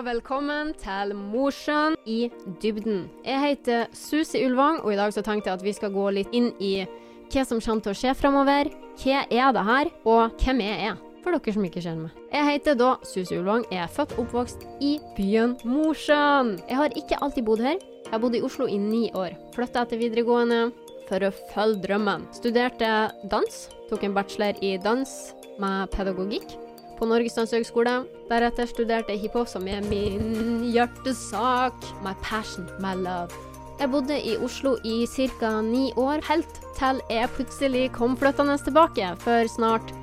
og velkommen til Mosjøen i dybden. Jeg heter Susi Ulvang, og i dag så tenkte jeg at vi skal gå litt inn i hva som kommer til å skje framover. Hva er det her, og hvem jeg er? For dere som ikke kjenner meg. Jeg heter da Susi Ulvang. Jeg er født og oppvokst i byen Mosjøen. Jeg har ikke alltid bodd her. Jeg har bodd i Oslo i ni år. Flytta etter videregående for å følge drømmen. Studerte dans. Tok en bachelor i dans med pedagogikk på Norges danshøgskole. Deretter studerte jeg hiphop, som er min hjertesak. My passion, my love. Jeg bodde i Oslo i ca. ni år, helt til jeg plutselig kom flyttende tilbake for snart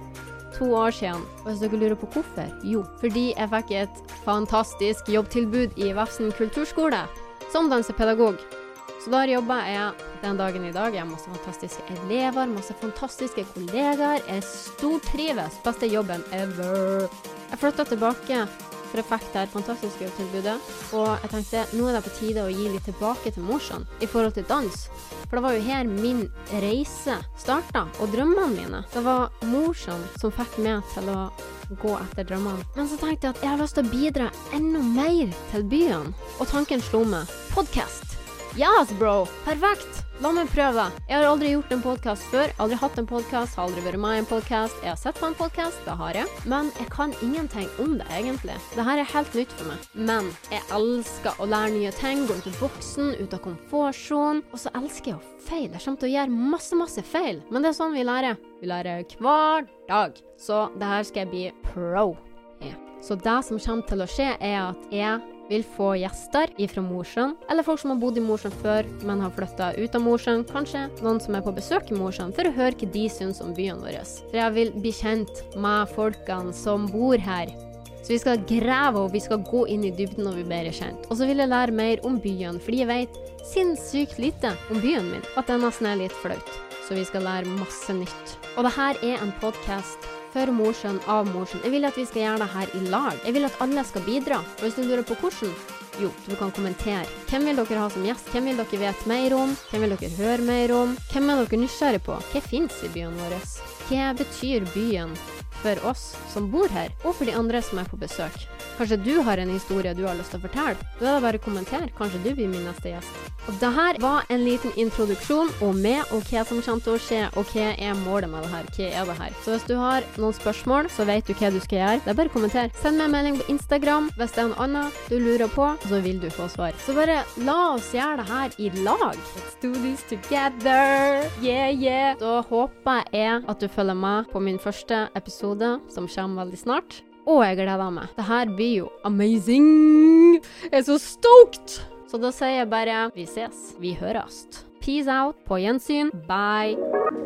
to år siden. Og hvis dere lurer på hvorfor? Jo, fordi jeg fikk et fantastisk jobbtilbud i Vefsn kulturskole som dansepedagog. Så der jobber jeg den dagen i dag. Jeg har masse fantastiske elever, masse fantastiske kollegaer. Jeg stortrives. Beste jobben ever. Jeg flytta tilbake, for jeg fikk det her fantastiske jobbtilbudet. Og jeg tenkte nå er det på tide å gi litt tilbake til morsan i forhold til dans. For det var jo her min reise starta, og drømmene mine. Det var morsan som fikk meg til å gå etter drømmene. Men så tenkte jeg at jeg har lyst til å bidra enda mer til byen. Og tanken slo meg. Podkast. Yes, bro! Perfekt! La meg prøve. Jeg har aldri gjort en podkast før. Aldri hatt en podkast, har aldri vært med i en podkast. Jeg har sett på en podkast, det har jeg. Men jeg kan ingenting om det, egentlig. Dette er helt nytt for meg. Men jeg elsker å lære nye ting, gå ut av boksen, ut av komfortsonen. Og så elsker jeg å feile. Jeg kommer til å gjøre masse, masse feil. Men det er sånn vi lærer. Vi lærer hver dag. Så det her skal jeg bli pro i. Så det som kommer til å skje, er at jeg vil få gjester ifra Mosjøen, eller folk som har bodd i Mosjøen før, men har flytta ut av Mosjøen. Kanskje noen som er på besøk i Mosjøen, for å høre hva de syns om byen vår. For jeg vil bli kjent med folkene som bor her. Så vi skal grave og vi skal gå inn i dybden når vi blir kjent. Og så vil jeg lære mer om byen, fordi jeg vet sinnssykt lite om byen min. At det nesten er litt flaut. Så vi skal lære masse nytt. Og det her er en podkast for Mosjøen av Mosjøen. Jeg vil at vi skal gjøre det her i lag. Jeg vil at alle skal bidra. Og hvis du lurer på hvordan, jo, du kan kommentere. Hvem vil dere ha som gjest? Hvem vil dere vite mer om? Hvem vil dere høre mer om? Hvem er dere nysgjerrige på? Hva fins i byen vår? Hva betyr byen for oss som bor her, og for de andre som er på besøk? Kanskje du har en historie du har lyst til å fortelle? Da er det bare å kommentere. Kanskje du blir min neste gjest. Og det her var en liten introduksjon om meg og hva som kommer til å skje, og hva er målet med det her. Hva er det her? Så hvis du har noen spørsmål, så vet du hva du skal gjøre. Det er bare å kommentere. Send meg en melding på Instagram hvis det er noe annet du lurer på, så vil du få svar. Så bare la oss gjøre det her i lag. Let's do this together. Yeah, yeah. Da håper jeg at du følger med på min første episode, som kommer veldig snart. Og jeg gleder meg. Det her blir jo amazing! Jeg er så stoked! Så da sier jeg bare vi ses. Vi høres. Peace out. På gjensyn. Bye.